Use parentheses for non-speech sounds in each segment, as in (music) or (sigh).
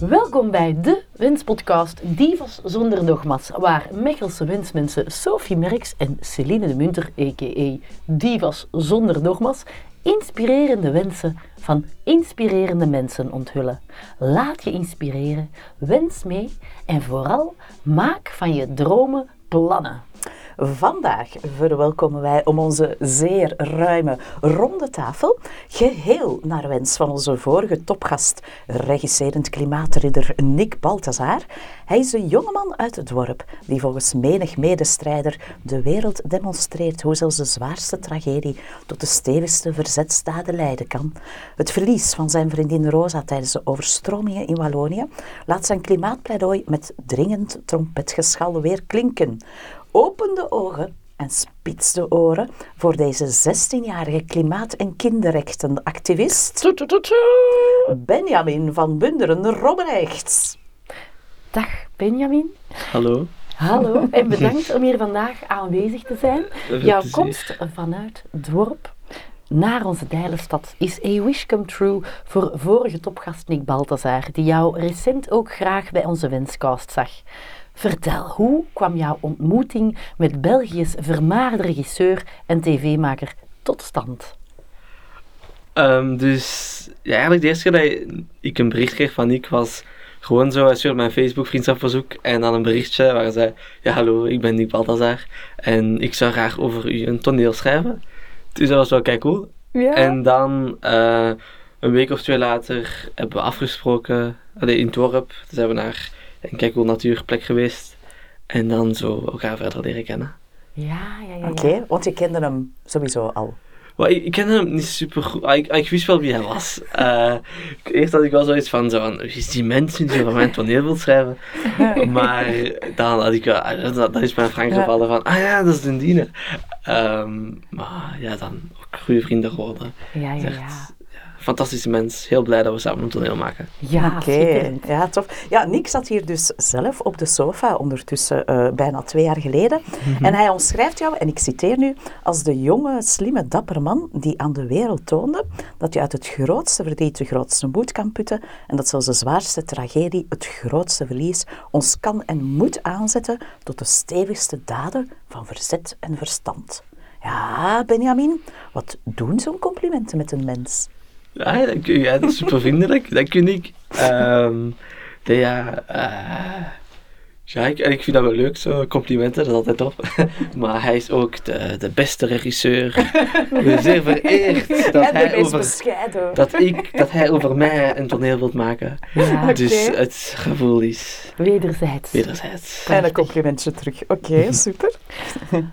Welkom bij de Wenspodcast Divas zonder dogma's, waar Mechelse wensmensen Sophie Merks en Celine de Munter, a.k.a. Divas zonder dogma's, inspirerende wensen van inspirerende mensen onthullen. Laat je inspireren, wens mee en vooral maak van je dromen plannen. Vandaag verwelkomen wij om onze zeer ruime ronde tafel, geheel naar wens van onze vorige topgast, regisserend klimaatridder Nick Balthazar. Hij is een jongeman uit het dorp die volgens menig medestrijder de wereld demonstreert hoe zelfs de zwaarste tragedie tot de stevigste verzetstaden leiden kan. Het verlies van zijn vriendin Rosa tijdens de overstromingen in Wallonië laat zijn klimaatpleidooi met dringend trompetgeschal weer klinken. Open de ogen en spits de oren voor deze 16-jarige klimaat- en kinderrechtenactivist Benjamin van Bunderen-Robrechts. Dag Benjamin. Hallo. Hallo (laughs) en bedankt om hier vandaag aanwezig te zijn. Jouw komst vanuit het dorp naar onze Dijlenstad is a wish come true voor vorige topgast Nick Balthazar, die jou recent ook graag bij onze Wenscast zag. Vertel, hoe kwam jouw ontmoeting met België's vermaarde regisseur en tv-maker tot stand? Ehm, dus ja, eigenlijk de eerste keer dat ik een bericht kreeg van Nick was gewoon zo, hij stuurde mijn Facebook vriendschapverzoek en dan een berichtje waar hij zei, ja hallo, ik ben Nick Balthazar en ik zou graag over u een toneel schrijven. Dus dat was wel kijk cool. Ja. En dan eh, een week of twee later hebben we afgesproken allee, in het dorp. Dus zijn we naar een kijk natuurplek geweest en dan zo elkaar verder leren kennen. Ja, ja, ja. ja. Oké, want je kende hem sowieso al. Maar ik, ik kende hem niet super goed. Ah, Ik, ik wist wel wie hij was. (laughs) Eh, eerst had ik wel zoiets van, zo van wie is die mens die van mijn toneel wil schrijven? (laughs) maar dan had ik wel, ah, dat, dat is mijn Frank gevallen van, ah ja, dat is de diener. Ehm, maar ja, dan ook goede vrienden geworden. Ja, ja. Fantastische mens. Heel blij dat we samen een toneel maken. Ja, Oké, ja, tof. Ja, Nick zat hier dus zelf op de sofa, ondertussen eh, bijna twee jaar geleden. En hij omschrijft jou, en ik citeer nu, als de jonge, slimme, dapper man die aan de wereld toonde dat je uit het grootste verdriet de grootste moed kan putten en dat zelfs de zwaarste tragedie, het grootste verlies, ons kan en moet aanzetten tot de stevigste daden van verzet en verstand. Ja, Benjamin, wat doen zo'n complimenten met een mens? Ja, dank u. Ja, dat is super vriendelijk. (laughs) Dank u, Nick. Ehm, nee, ja, eh, ja ik, ik vind dat wel leuk, zo complimenten, dat is altijd top. (laughs) maar hij is ook de, de beste regisseur. Ik ben zeer vereerd (laughs) dat en de hij, over, dat, ik, dat hij over mij een toneel wilt maken. Ja, Dus het gevoel is wederzijds. wederzijds. En een complimentje terug. Oké, super.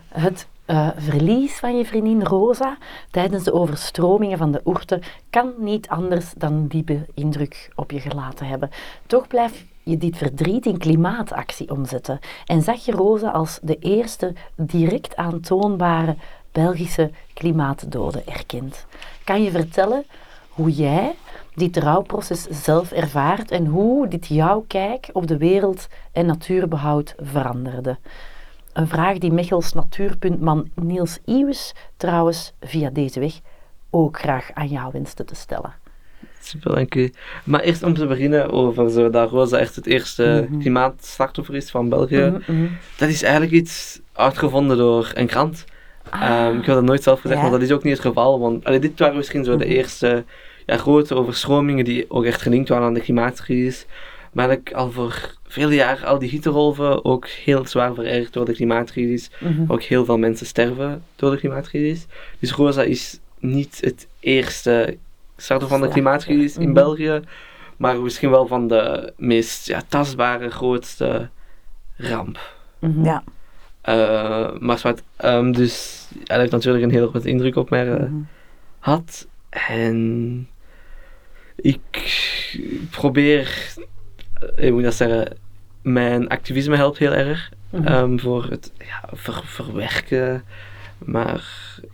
Het eh, verlies van je vriendin Rosa tijdens de overstromingen van de Oerte kan niet anders dan diepe indruk op je gelaten hebben. Toch blijf je dit verdriet in klimaatactie omzetten en zag je Rosa als de eerste direct aantoonbare Belgische klimaatdode erkend. Kan je vertellen hoe jij dit rouwproces zelf ervaart en hoe dit jouw kijk op de wereld en natuurbehoud veranderde? Een vraag die Mechels natuurpuntman Niels Iwes trouwens via deze weg ook graag aan jou wenste te stellen. Super, dank u. Maar eerst om te beginnen over zo dat Rosa echt het eerste klimaatslachtoffer is van België. Mhm. Dat is eigenlijk iets uitgevonden door een krant. Ehm, ik wil dat nooit zelf gezegd, Ja. maar dat is ook niet het geval. Want allee, dit waren misschien zo de eerste ja, grote overstromingen die ook echt gelinkt waren aan de klimaatcrisis. Maar eigenlijk al voor vele jaren al die hittegolven ook heel zwaar verergerd door de klimaatcrisis. Ook heel veel mensen sterven door de klimaatcrisis. Dus Rosa is niet het eerste slachtoffer van de klimaatcrisis in Mhm. België. Maar misschien wel van de meest ja, tastbare, grootste ramp. Mhm. Ja. Eh, maar zwart, ehm, dus ja, dat heeft natuurlijk een heel grote indruk op mij eh, gehad. En ik probeer, ik moet dat zeggen, mijn activisme helpt heel erg Mhm. ehm, voor het ja, ver- verwerken. Maar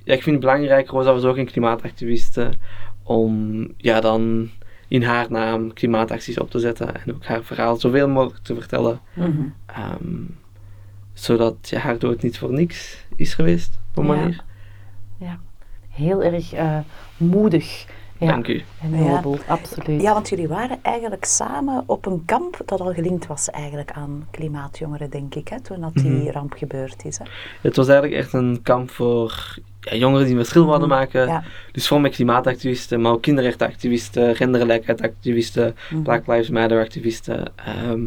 ja, ik vind het belangrijk, Rosa was ook een klimaatactiviste, om ja, dan in haar naam klimaatacties op te zetten en ook haar verhaal zoveel mogelijk te vertellen. Mhm. Ehm, zodat ja, haar dood niet voor niks is geweest, op een Ja. manier. Ja, heel erg eh, moedig Ja. Dank u. En Ja. nobel, absoluut. Ja, want jullie waren eigenlijk samen op een kamp dat al gelinkt was eigenlijk aan klimaatjongeren, denk ik, hè, toen dat die Mhm. ramp gebeurd is. Hè. Het was eigenlijk echt een kamp voor ja, jongeren die een verschil wilden maken. Ja. Dus voor met klimaatactivisten, maar ook kinderrechtenactivisten, gendergelijkheidsactivisten, Mhm. Black Lives Matter activisten. ehm,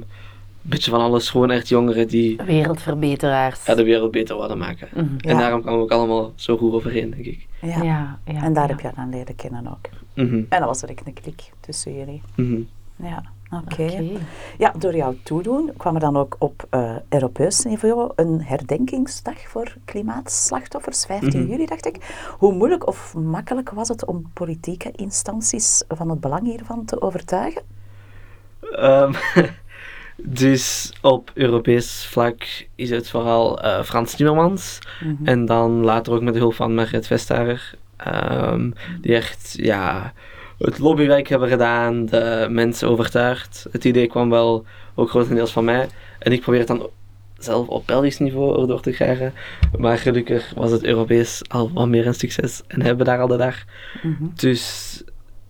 beetje van alles, gewoon echt jongeren die Wereldverbeteraars. ja, de wereld beter wilden maken. Mhm. En daarom kwamen we ook allemaal zo goed overeen, denk ik. Ja. Ja, ja, En daar ja. heb je dan leren kennen ook. Mhm, En dat was direct een klik tussen jullie. mhm. Ja, oké. Ja, door jouw toedoen kwam er dan ook op eh, Europees niveau een herdenkingsdag voor klimaatslachtoffers, 15 Mhm. juli dacht ik. Hoe moeilijk of makkelijk was het om politieke instanties van het belang hiervan te overtuigen? Ehm, (laughs) dus op Europees vlak is het vooral eh, Frans Timmermans. Mhm. En dan later ook met de hulp van Margret Vestager. ehm, die echt ja, het lobbywerk hebben gedaan, de mensen overtuigd. Het idee kwam wel ook grotendeels van mij. En ik probeer het dan zelf op Belgisch niveau erdoor te krijgen. Maar gelukkig was het Europees al wat meer een succes. En hebben we daar al de dag. Mhm. Dus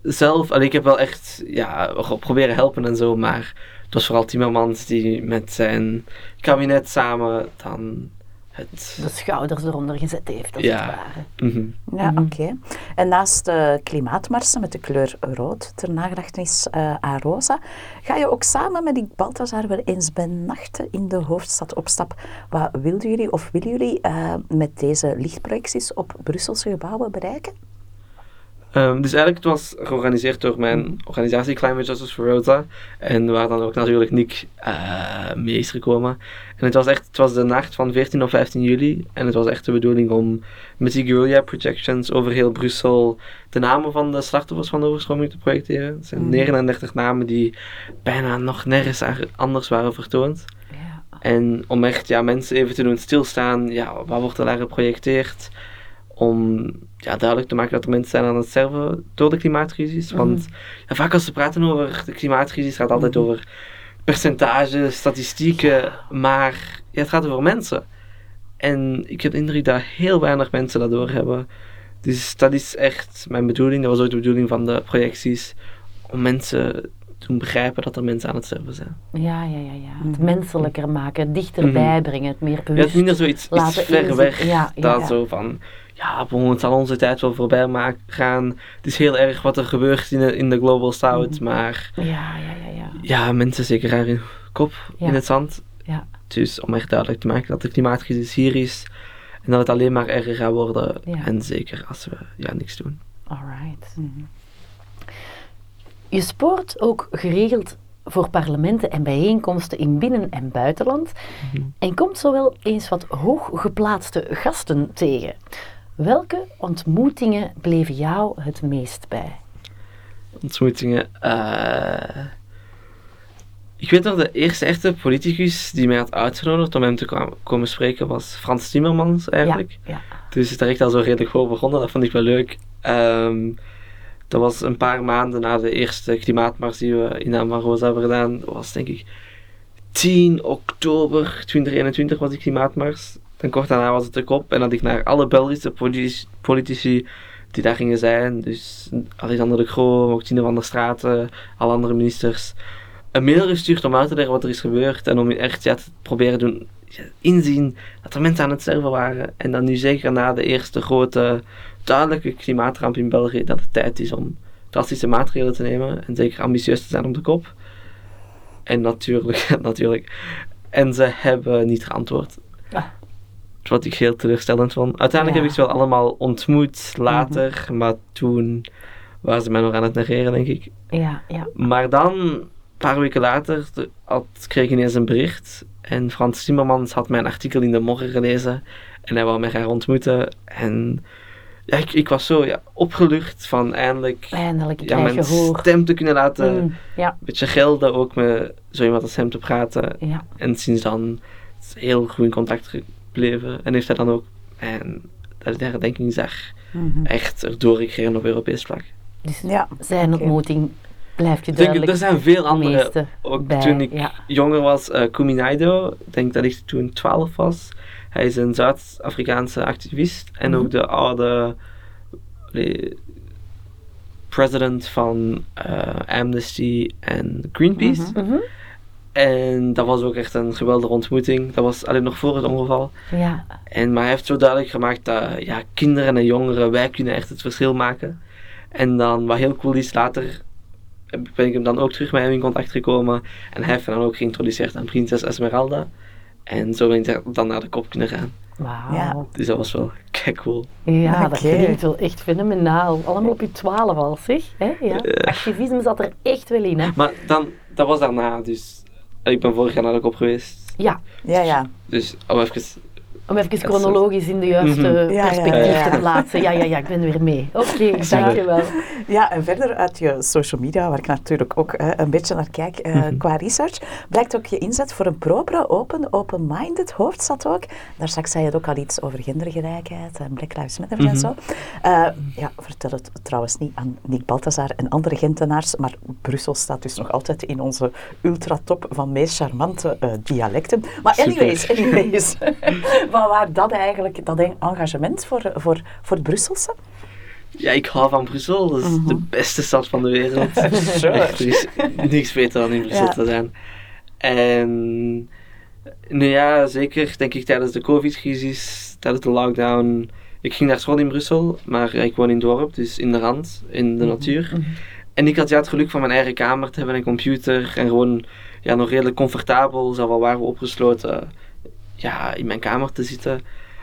zelf, allee, ik heb wel echt ja, proberen helpen en zo, maar het was vooral Timmermans die met zijn kabinet samen dan het... De schouders eronder gezet heeft, als Ja. het ware. Mhm. Ja, Mhm. oké. En naast de klimaatmarsen met de kleur rood ter nagedachtenis eh, aan Rosa, ga je ook samen met die Balthazar wel eens bij nachten in de hoofdstad op stap. Wat wilden jullie of willen jullie eh, met deze lichtprojecties op Brusselse gebouwen bereiken? Ehm, dus eigenlijk, het was georganiseerd door mijn organisatie Climate Justice for Rosa. En waar dan ook natuurlijk Nick eh, mee is gekomen. En het was echt, het was de nacht van 14 of 15 juli. En het was echt de bedoeling om met die guerrilla projections over heel Brussel de namen van de slachtoffers van de overstroming te projecteren. Het zijn Mhm. 39 namen die bijna nog nergens anders waren vertoond. Ja. En om echt ja, mensen even te doen stilstaan, ja, wat wordt er daar geprojecteerd? Om ja, duidelijk te maken dat er mensen zijn aan het sterven door de klimaatcrisis. Want ja, vaak als ze praten over de klimaatcrisis, gaat het altijd Mhm. over percentages, statistieken. Maar ja, het gaat over mensen. En ik heb de indruk dat heel weinig mensen dat doorhebben. Dus dat is echt mijn bedoeling. Dat was ook de bedoeling van de projecties. Om mensen te doen begrijpen dat er mensen aan het sterven zijn. Ja, ja, ja, ja. Het Mhm. menselijker maken, het dichterbij brengen, het meer Ja, het bewust. is minder zoiets iets laten ver weg. Ja, ja. zo van, ja, bon, het zal onze tijd wel voorbij gaan. Het is heel erg wat er gebeurt in de, in de Global South, Mhm. maar Ja, ja, ja, ja. ja, mensen zeker haar in kop Ja. in het zand. Ja. Dus om echt duidelijk te maken dat de klimaatcrisis hier is en dat het alleen maar erger gaat worden. Ja. En zeker als we ja, niks doen. Alright. Je spoort ook geregeld voor parlementen en bijeenkomsten in binnen- en buitenland Mhm. en komt zowel eens wat hooggeplaatste gasten tegen. Welke ontmoetingen bleven jou het meest bij? ontmoetingen. eh, ik weet nog, de eerste echte politicus die mij had uitgenodigd om hem te komen spreken was Frans Timmermans eigenlijk. Ja, ja. Dus het is er echt al zo redelijk voor begonnen, dat vond ik wel leuk. Ehm, dat was een paar maanden na de eerste klimaatmars die we in naam van Rosa hebben gedaan. Dat was denk ik 10 oktober 2021 was die klimaatmars. En kort daarna was het de kop en had ik naar alle Belgische politici, die daar gingen zijn, dus Alexander de Croo, ook Tine van der Straten, alle andere ministers, een mail gestuurd om uit te leggen wat er is gebeurd en om echt ja, te proberen doen ja, inzien dat er mensen aan het sterven waren. En dan nu zeker na de eerste grote duidelijke klimaatramp in België, dat het tijd is om drastische maatregelen te nemen en zeker ambitieus te zijn op de kop. En natuurlijk, (laughs) natuurlijk. En ze hebben niet geantwoord. Ah. Wat ik heel teleurstellend vond. Uiteindelijk Ja. heb ik ze wel allemaal ontmoet later, maar toen waren ze mij nog aan het negeren, denk ik. Ja, ja. Maar dan, een paar weken later, had, kreeg ik ineens een bericht. En Frans Timmermans had mijn artikel in de morgen gelezen. En hij wou mij graag ontmoeten. En ja, ik, ik was zo ja, opgelucht van eindelijk Eindelijk ja, mijn gehoor. stem te kunnen laten. Mm, ja, Een beetje gelden, ook met zo iemand als hem te praten. ja. En sinds dan heel goed in contact gebleven. En heeft hij dan ook mijn dat de herdenkingsdag Mhm. echt erdoor gekregen op Europees vlak. Dus Ja, zijn ontmoeting blijft je Ik denk, duidelijk er zijn veel andere Ook bij. toen ik ja. jonger was, eh Kumi Naido, ik denk dat ik toen 12 was. Hij is een Zuid-Afrikaanse activist en Mhm. ook de oude president van eh, Amnesty en Greenpeace. Mhm. En dat was ook echt een geweldige ontmoeting. Dat was alleen nog voor het ongeval. Ja. En, maar hij heeft zo duidelijk gemaakt dat ja, kinderen en jongeren, wij kunnen echt het verschil maken. En dan, wat heel cool is, later ben ik hem dan ook terug met hem in contact gekomen. En hij heeft me dan ook geïntroduceerd aan Prinses Esmeralda. En zo ben ik dan naar de kop kunnen gaan. Wauw. Ja. Dus dat was wel kijk cool. Ja, dat Oké. klinkt wel echt fenomenaal. Allemaal op je twaalf al, zeg. Hè? Ja. Activisme zat er echt wel in, hè? Maar dan, dat was daarna, dus ik ben vorig jaar naar de kop geweest. Ja, Ja, ja. Dus om even om even is- chronologisch in de juiste Mhm. Ja, ja, perspectief ja. te plaatsen. Ja, ja, ja, ik ben weer mee. Oké, dankjewel. Ja, en verder uit je social media, waar ik natuurlijk ook eh, een beetje naar kijk eh, Mhm. qua research, blijkt ook je inzet voor een propere, open, open-minded hoofdstad ook. Daar straks zei je het ook al iets over gendergelijkheid en Black Lives Matter en Mhm. zo. Eh, ja, vertel het trouwens niet aan Nick Balthazar en andere Gentenaars, maar Brussel staat dus nog altijd in onze ultratop van meest charmante eh, dialecten. Maar anyways, anyways. (laughs) Waar dat eigenlijk, dat engagement voor, voor, voor het Brusselse? Ja, ik hou van Brussel. Dat is de beste stad van de wereld. (laughs) Sure. Echt, er is niks beter dan in Brussel Ja. te zijn. En nou ja, zeker denk ik tijdens de covid-crisis, tijdens de lockdown. Ik ging naar school in Brussel, maar ik woon in het dorp, dus in de rand, in de natuur. En ik had ja, het geluk van mijn eigen kamer te hebben, een computer en gewoon ja, nog redelijk comfortabel, zelfs al waren we opgesloten, ja, in mijn kamer te zitten.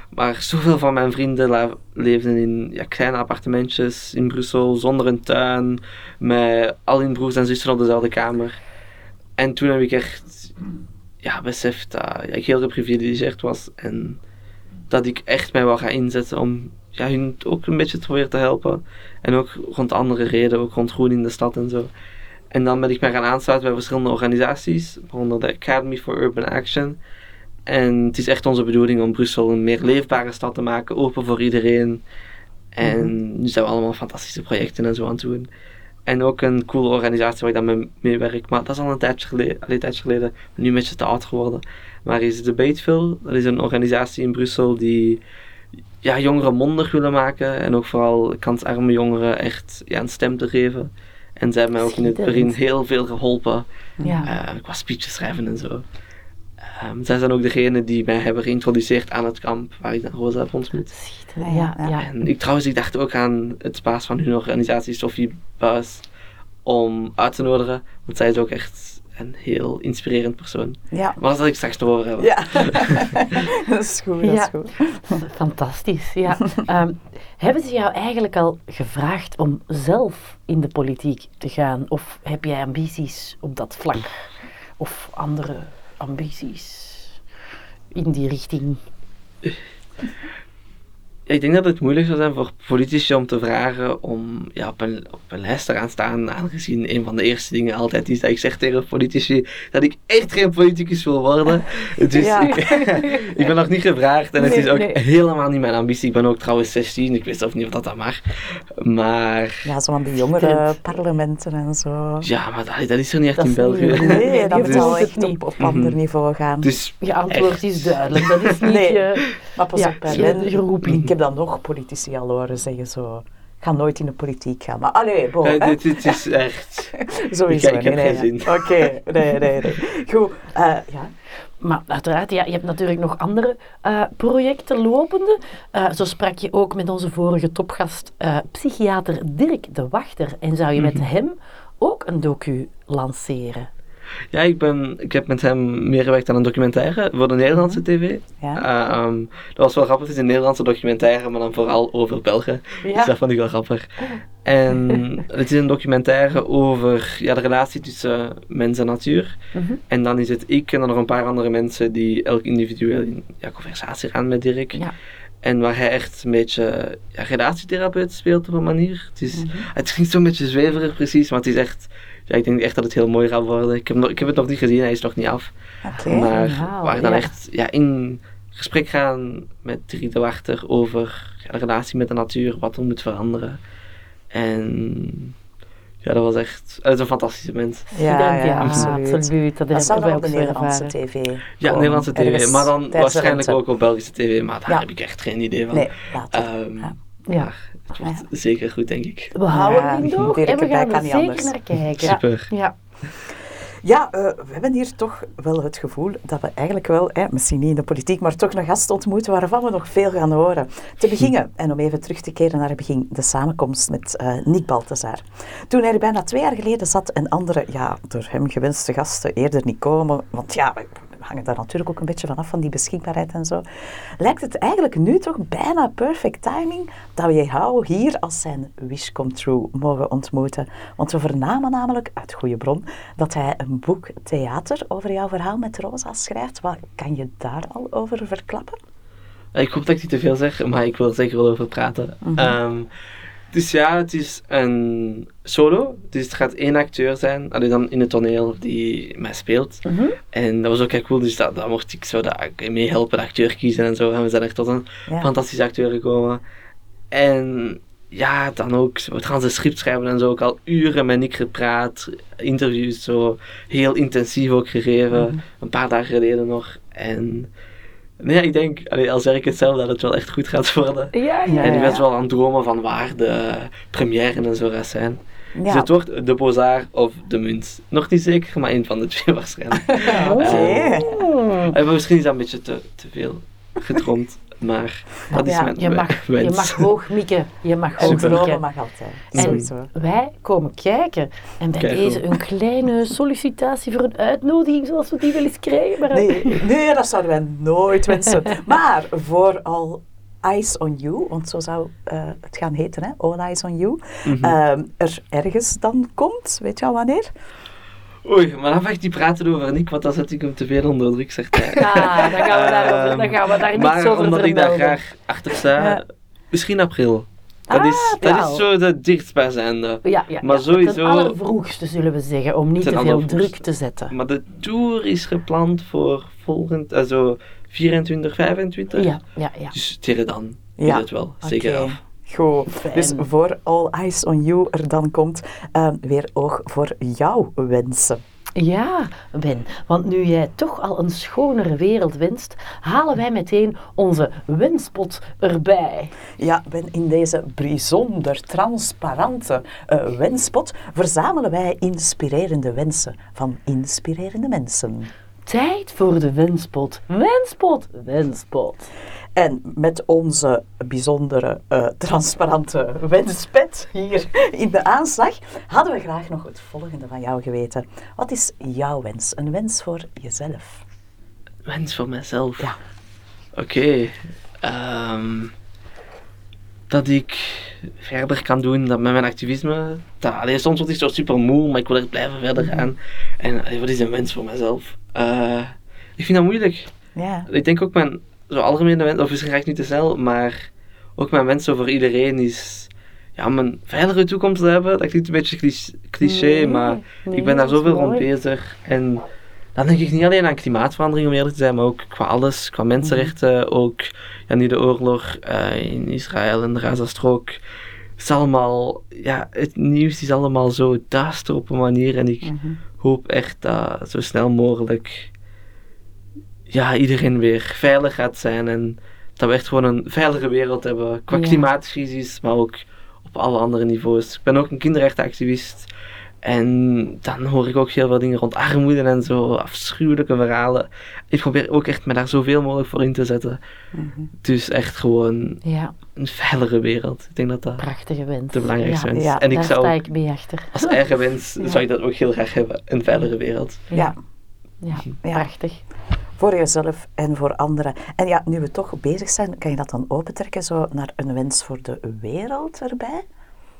Maar zoveel van mijn vrienden leefden in ja, kleine appartementjes in Brussel, zonder een tuin, met al hun broers en zussen op dezelfde kamer. En toen heb ik echt ja, beseft dat ik heel geprivilegeerd was en dat ik echt mij wou gaan inzetten om ja, hun ook een beetje te proberen te helpen. En ook rond andere redenen, ook rond groen in de stad en zo. En dan ben ik mij gaan aansluiten bij verschillende organisaties, waaronder de Academy for Urban Action. En het is echt onze bedoeling om Brussel een meer leefbare stad te maken, open voor iedereen. En nu zijn we allemaal fantastische projecten en zo aan het doen. En ook een coole organisatie waar ik dan mee, werk. Maar dat is al een tijdje geleden, allee, een tijdje geleden nu een beetje te oud geworden. Maar is Debateville, dat is een organisatie in Brussel die ja, jongeren mondig willen maken. En ook vooral kansarme jongeren echt ja, een stem te geven. En zij hebben mij ook in het begin heel veel geholpen. Ja. Eh, qua speeches schrijven en zo. Ehm, zij zijn ook degene die mij hebben geïntroduceerd aan het kamp waar ik dan Rosa heb ontmoet. Schitterend. Ja, Ja, ja. En ik, trouwens, ik dacht ook aan het baas van hun organisatie, Sophie Buis, om uit te nodigen. Want zij is ook echt een heel inspirerend persoon. Ja. Maar dat zal ik straks te horen hebben. Ja, (laughs) dat is goed, dat is goed. Fantastisch, ja. Ehm, hebben ze jou eigenlijk al gevraagd om zelf in de politiek te gaan? Of heb jij ambities op dat vlak? Of andere ambities in die richting? Ja, ik denk dat het moeilijk zou zijn voor politici om te vragen om ja, op, een, op een lijst te gaan staan, aangezien een van de eerste dingen altijd is dat ik zeg tegen politici dat ik echt geen politicus wil worden. (laughs) Dus Ja. ik, (laughs) ik ben nog niet gevraagd en het is ook nee. helemaal niet mijn ambitie. Ik ben ook trouwens 16, ik weet zelf niet of dat dat mag. Maar Ja, zo aan die jongere parlementen en zo. ja, maar dat, dat is er niet echt Dat in niet België. Nee, (laughs) dat het echt niet. op, op ander niveau gaan. Dus Je antwoord Echt. is duidelijk. Dat is niet Nee. je... maar pas ja, op, ik heb dan nog politici al horen zeggen zo... Ga nooit in de politiek gaan. Maar allee, bo, hè. dit, dit is echt... (laughs) Sowieso. ik- ik heb nee, geen nee, zin. Oké, nee, nee, nee. Goed, eh, ja. Maar uiteraard, ja, je hebt natuurlijk nog andere eh, projecten lopende. Eh, zo sprak je ook met onze vorige topgast, eh, psychiater Dirk de Wachter. En zou je met Mhm. hem ook een docu lanceren? Ja, ik, ben, ik heb met hem meer gewerkt aan een documentaire voor de Nederlandse tv. Ja. Eh, ehm, dat was wel grappig, het is een Nederlandse documentaire, maar dan vooral over België. Ja. Dus dat vond ik wel grappig. En (laughs) het is een documentaire over ja, de relatie tussen mens en natuur. Mhm. En dan is het ik en dan nog een paar andere mensen die elk individueel in ja, conversatie gaan met Dirk. Ja. En waar hij echt een beetje ja, relatietherapeut speelt op een manier. Het, is, Mhm. het klinkt zo'n beetje zweverig precies, maar het is echt... Ja, ik denk echt dat het heel mooi gaat worden. Ik heb, nog, ik heb het nog niet gezien, hij is nog niet af. Maar waar we dan ja. echt ja, in gesprek gaan met Dirk de Wachter over ja, de relatie met de natuur, wat er moet veranderen. En ja, dat was echt... Het is een fantastische mens. Ja, ja, ja, absoluut. absoluut. Dat, Dat zou dan wij op de ook Nederlandse tv Ja, Nederlandse tv, maar dan waarschijnlijk ook op Belgische tv, maar daar Ja. heb ik echt geen idee van. Nee, later. Ehm, Ja. Ja. maar Het wordt zeker goed, denk ik. We houden Ja, het door Dirk, en we dat gaan kan er niet zeker anders. naar kijken. Super. Ja. Ja, eh, we hebben hier toch wel het gevoel dat we eigenlijk wel, misschien niet in de politiek, maar toch een gast ontmoeten waarvan we nog veel gaan horen. Te beginnen, en om even terug te keren naar het begin, de samenkomst met eh, Nick Balthazar. Toen hij er bijna twee jaar geleden zat en andere, ja, door hem gewenste gasten eerder niet komen, want ja, we hangen daar natuurlijk ook een beetje vanaf van die beschikbaarheid en zo, lijkt het eigenlijk nu toch bijna perfect timing dat we jou hier als zijn wish come true mogen ontmoeten. Want we vernamen namelijk uit goede bron dat hij een boek theater over jouw verhaal met Rosa schrijft. Wat kan je daar al over verklappen? Ik hoop dat ik niet te veel zeg, maar ik wil er zeker wel over praten. Ehm, dus ja, het is een solo. Dus het gaat één acteur zijn, alleen dan in het toneel, die mij speelt. En dat was ook heel cool, dus dat, dan mocht ik zo dat, meehelpen, de acteur kiezen en zo. En we zijn echt tot een Ja. fantastische acteur gekomen. En ja, dan ook, we gaan ze script schrijven en zo, ook al uren met Nick gepraat, interviews zo, heel intensief ook gegeven, een paar dagen geleden nog. En nee, ik denk, allee, al zeg ik het zelf, dat het wel echt goed gaat worden. Ja, ja. En ik ben wel aan het dromen van waar de première en zo gaat zijn. Ja. Dus het wordt de Bozar of de Munt. Nog niet zeker, maar één van de twee (laughs) waarschijnlijk. (laughs) Oké. Oh. En misschien is dat een beetje te, te veel gedroomd, maar dat is Ja, mijn Je mag, je (laughs) mag hoog mikken. Je mag hoog mikken. mag altijd. En Sowieso. wij komen kijken. En bij Kijk, deze een kleine sollicitatie voor een uitnodiging, zoals we die wel eens krijgen. Maar Nee, nee, dat zouden wij nooit wensen. (laughs) Maar voor All Eyes on You, want zo zou eh, het gaan heten, hè? All Eyes on You, Mhm. ehm, er ergens dan komt, weet je al wanneer? Oei, maar dan mag niet praten over Nick, want dan zet ik hem te veel onder druk, zegt hij. Ah, dan gaan we daarover, dan gaan we daar niets maar over omdat ik daar graag achter sta, Ja. misschien april. Dat, Ah, is, dat is zo de dichtstbijzijnde. Ja, ja, Maar ja, sowieso- Ten allervroegste zullen we zeggen, om niet te veel druk te zetten. Maar de tour is gepland voor volgend, also 24, 25. Ja, ja, ja. Dus tegen dan Ja. is het wel zeker af. Goed. Fijn. Dus voor All Eyes on You er dan komt, ehm, weer oog voor jouw wensen. Ja, Ben, want nu jij toch al een schonere wereld wenst, halen wij meteen onze wenspot erbij. Ja, Ben, in deze bijzonder transparante eh, wenspot verzamelen wij inspirerende wensen van inspirerende mensen. Tijd voor de wenspot. Wenspot, wenspot. En met onze bijzondere eh, transparante wenspet hier in de aanslag hadden we graag nog het volgende van jou geweten. Wat is jouw wens? Een wens voor jezelf? Wens voor mezelf. Ja. Oké. ehm, dat ik verder kan doen dat met mijn activisme. Dat, allee, soms word ik zo super moe, maar ik wil echt blijven verder gaan. En allee, wat is een wens voor mezelf? Eh, ik vind dat moeilijk. Ja. Ik denk ook mijn zo algemene wens, of misschien ga ik niet te snel, maar ook mijn wens voor iedereen is ja, om een veilige toekomst te hebben. Dat klinkt een beetje cliché, Nee, maar nee, ik ben daar zoveel rond bezig. En dan denk ik niet alleen aan klimaatverandering, om eerlijk te zijn, maar ook qua alles, qua mensenrechten, ook ja, nu de oorlog eh, in Israël en de Gazastrook. Het is allemaal, ja, het nieuws is allemaal zo duister op een manier en ik hoop echt dat zo snel mogelijk ja, iedereen weer veilig gaat zijn en dat we echt gewoon een veilige wereld hebben qua Ja. klimaatcrisis, maar ook op alle andere niveaus. Ik ben ook een kinderrechtenactivist en dan hoor ik ook heel veel dingen rond armoede en zo, afschuwelijke verhalen. Ik probeer ook echt me daar zoveel mogelijk voor in te zetten. Dus echt gewoon Ja, een veilige wereld. Ik denk dat dat prachtige wens. de belangrijkste ja, wens ja. En ik daar zou sta ik mee achter. als eigen wens (laughs) zou ik dat ook heel graag hebben, een veilige wereld. Ja, Ja, Ja. prachtig. Voor jezelf en voor anderen. En ja, nu we toch bezig zijn, kan je dat dan opentrekken zo naar een wens voor de wereld erbij?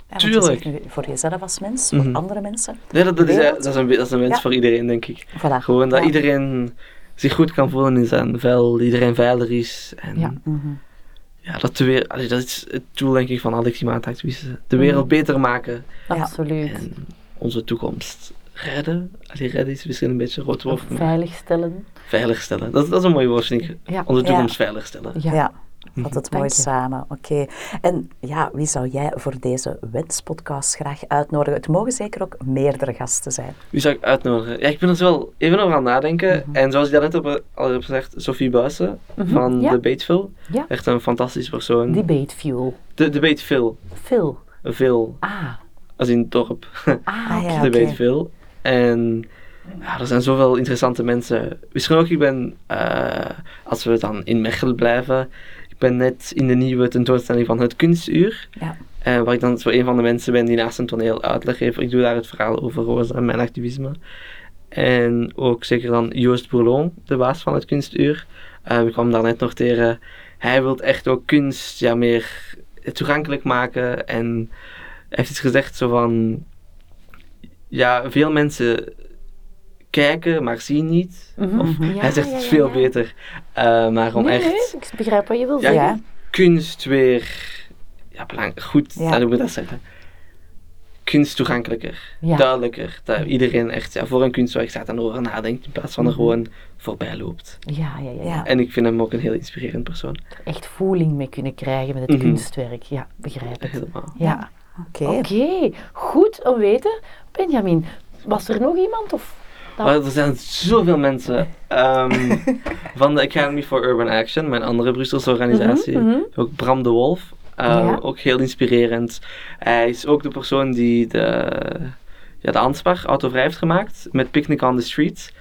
Ja, je Tuurlijk. voor jezelf als mens, Mhm. voor andere mensen. Nee, dat, dat, is, dat, is een, dat is een wens Ja. voor iedereen, denk ik. Voilà. Gewoon dat Ja. iedereen zich goed kan voelen in zijn vel, iedereen veilig is. En Ja. ja, Mhm. dat, de allee, dat is het doel, denk ik, van alle klimaatactivisten. De wereld beter maken Ja. Absoluut. en onze toekomst redden. Allee, redden is misschien een beetje een rood woord, Veiligstellen. veilig stellen. Dat, dat is een mooi woord, vind ik. Ja. Onze Ja. toekomst veilig stellen. Ja. Ja. Vat het Dank mooi je. samen. Oké. En ja, wie zou jij voor deze wenspodcast graag uitnodigen? Het mogen zeker ook meerdere gasten zijn. Wie zou ik uitnodigen? Ja, ik ben er wel even over aan het nadenken. Mhm. En zoals ik daarnet op, al heb gezegd, Sophie Buijsen van ja. de Bateville. Ja. Echt een fantastische persoon. Debate fuel. De, de Bateville. Phil. Veel. Ah. Als in het dorp. Ah, (laughs) oké. ja. de. Bateville. En ja, er zijn zoveel interessante mensen. Misschien ook, ik ben, eh, als we dan in Mechelen blijven, ik ben net in de nieuwe tentoonstelling van Het Kunstuur. Ja. Eh, waar ik dan zo een van de mensen ben die naast een toneel uitleg geeft. Ik doe daar het verhaal over Rosa en mijn activisme. En ook zeker dan Joost Bourlon, de baas van het Kunstuur. Eh we kwamen daar net nog tegen. Hij wil echt ook kunst ja, meer toegankelijk maken. En heeft iets gezegd zo van... Ja, veel mensen kijken, maar zien niet. Mhm. Of Ja, hij zegt ja, het ja, veel ja. beter. Eh, maar om Nee, echt nee, ik begrijp wat je wil Ja, zeggen. kunst weer ja, belangrijk, goed, hoe moet ik dat zeggen? Kunst toegankelijker, Ja. duidelijker. Dat iedereen echt ja, voor een kunstwerk staat en over nadenkt in plaats van er Mhm. gewoon voorbij loopt. Ja, ja, ja. En ik vind hem ook een heel inspirerend persoon. Echt voeling mee kunnen krijgen met het Mhm. kunstwerk. Ja, begrijp het. Helemaal. Ja. Oké. Oké, goed om weten. Benjamin, was er nog iemand? Of dat- er zijn zoveel mensen. ehm, (laughs) van de Academy for Urban Action, mijn andere Brusselse organisatie. Mhm, mhm. Ook Bram de Wolf. eh, Ja. Ook heel inspirerend. Hij is ook de persoon die de, ja, de Anspar autovrij heeft gemaakt met Picnic on the Street.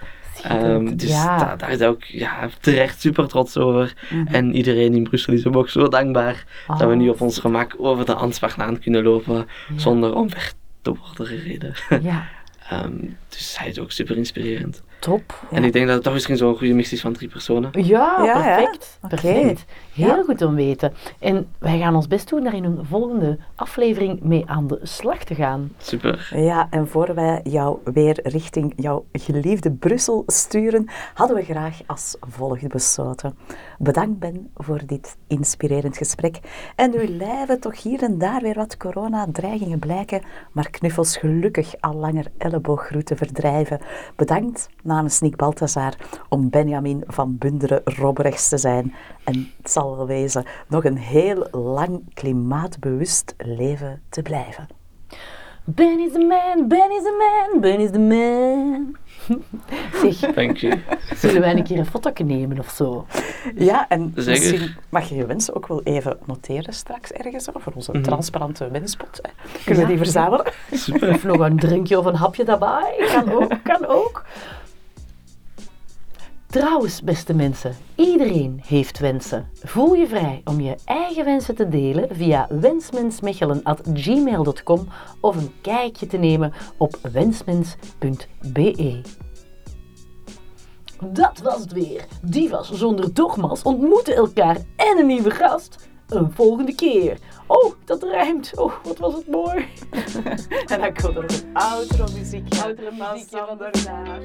Ehm, dus ja. da- daar is hij ook ja, terecht super trots over. Mhm. En iedereen in Brussel is hem ook zo dankbaar dat we nu Oh, op ons gemak over de Ansbachlaan kunnen lopen Ja. zonder omweg te worden gereden. Ja, (laughs) Ehm, dus hij is ook super inspirerend. Top. En ik denk dat het toch misschien zo'n goede mix is van drie personen. Ja, perfect. Perfect. Heel Ja. goed om weten. En wij gaan ons best doen daar in een volgende aflevering mee aan de slag te gaan. Super. Ja, en voor wij jou weer richting jouw geliefde Brussel sturen, hadden we graag als volgt besloten. Bedankt Ben voor dit inspirerend gesprek. En nu lijven toch hier en daar weer wat coronadreigingen blijken, maar knuffels gelukkig al langer ellebooggroeten verdrijven. Bedankt namens Nick Balthazar om Benjamin van Bunderen robberechts te zijn. En het zal wel wezen nog een heel lang klimaatbewust leven te blijven. Ben is the man, Ben is the man, Ben is the man. (laughs) Zeg, Dank je. zullen wij een keer een foto nemen of zo? Ja, en Zeker. misschien mag je je wensen ook wel even noteren straks ergens, hè, voor onze Mhm. transparante wenspot. Hè. Kunnen we die verzamelen? Super. Of nog een drinkje of een hapje daarbij. Kan ook, kan ook. Trouwens, beste mensen, iedereen heeft wensen. Voel je vrij om je eigen wensen te delen via wensmensmechelen.gmail.com of een kijkje te nemen op wensmens.be. Dat was het weer. Divas zonder dogma's ontmoeten elkaar en een nieuwe gast. Een volgende keer. Oh, dat rijmt. Oh, wat was het mooi. (laughs) En dan komt er een outro muziek. Outro muziekje van Naar.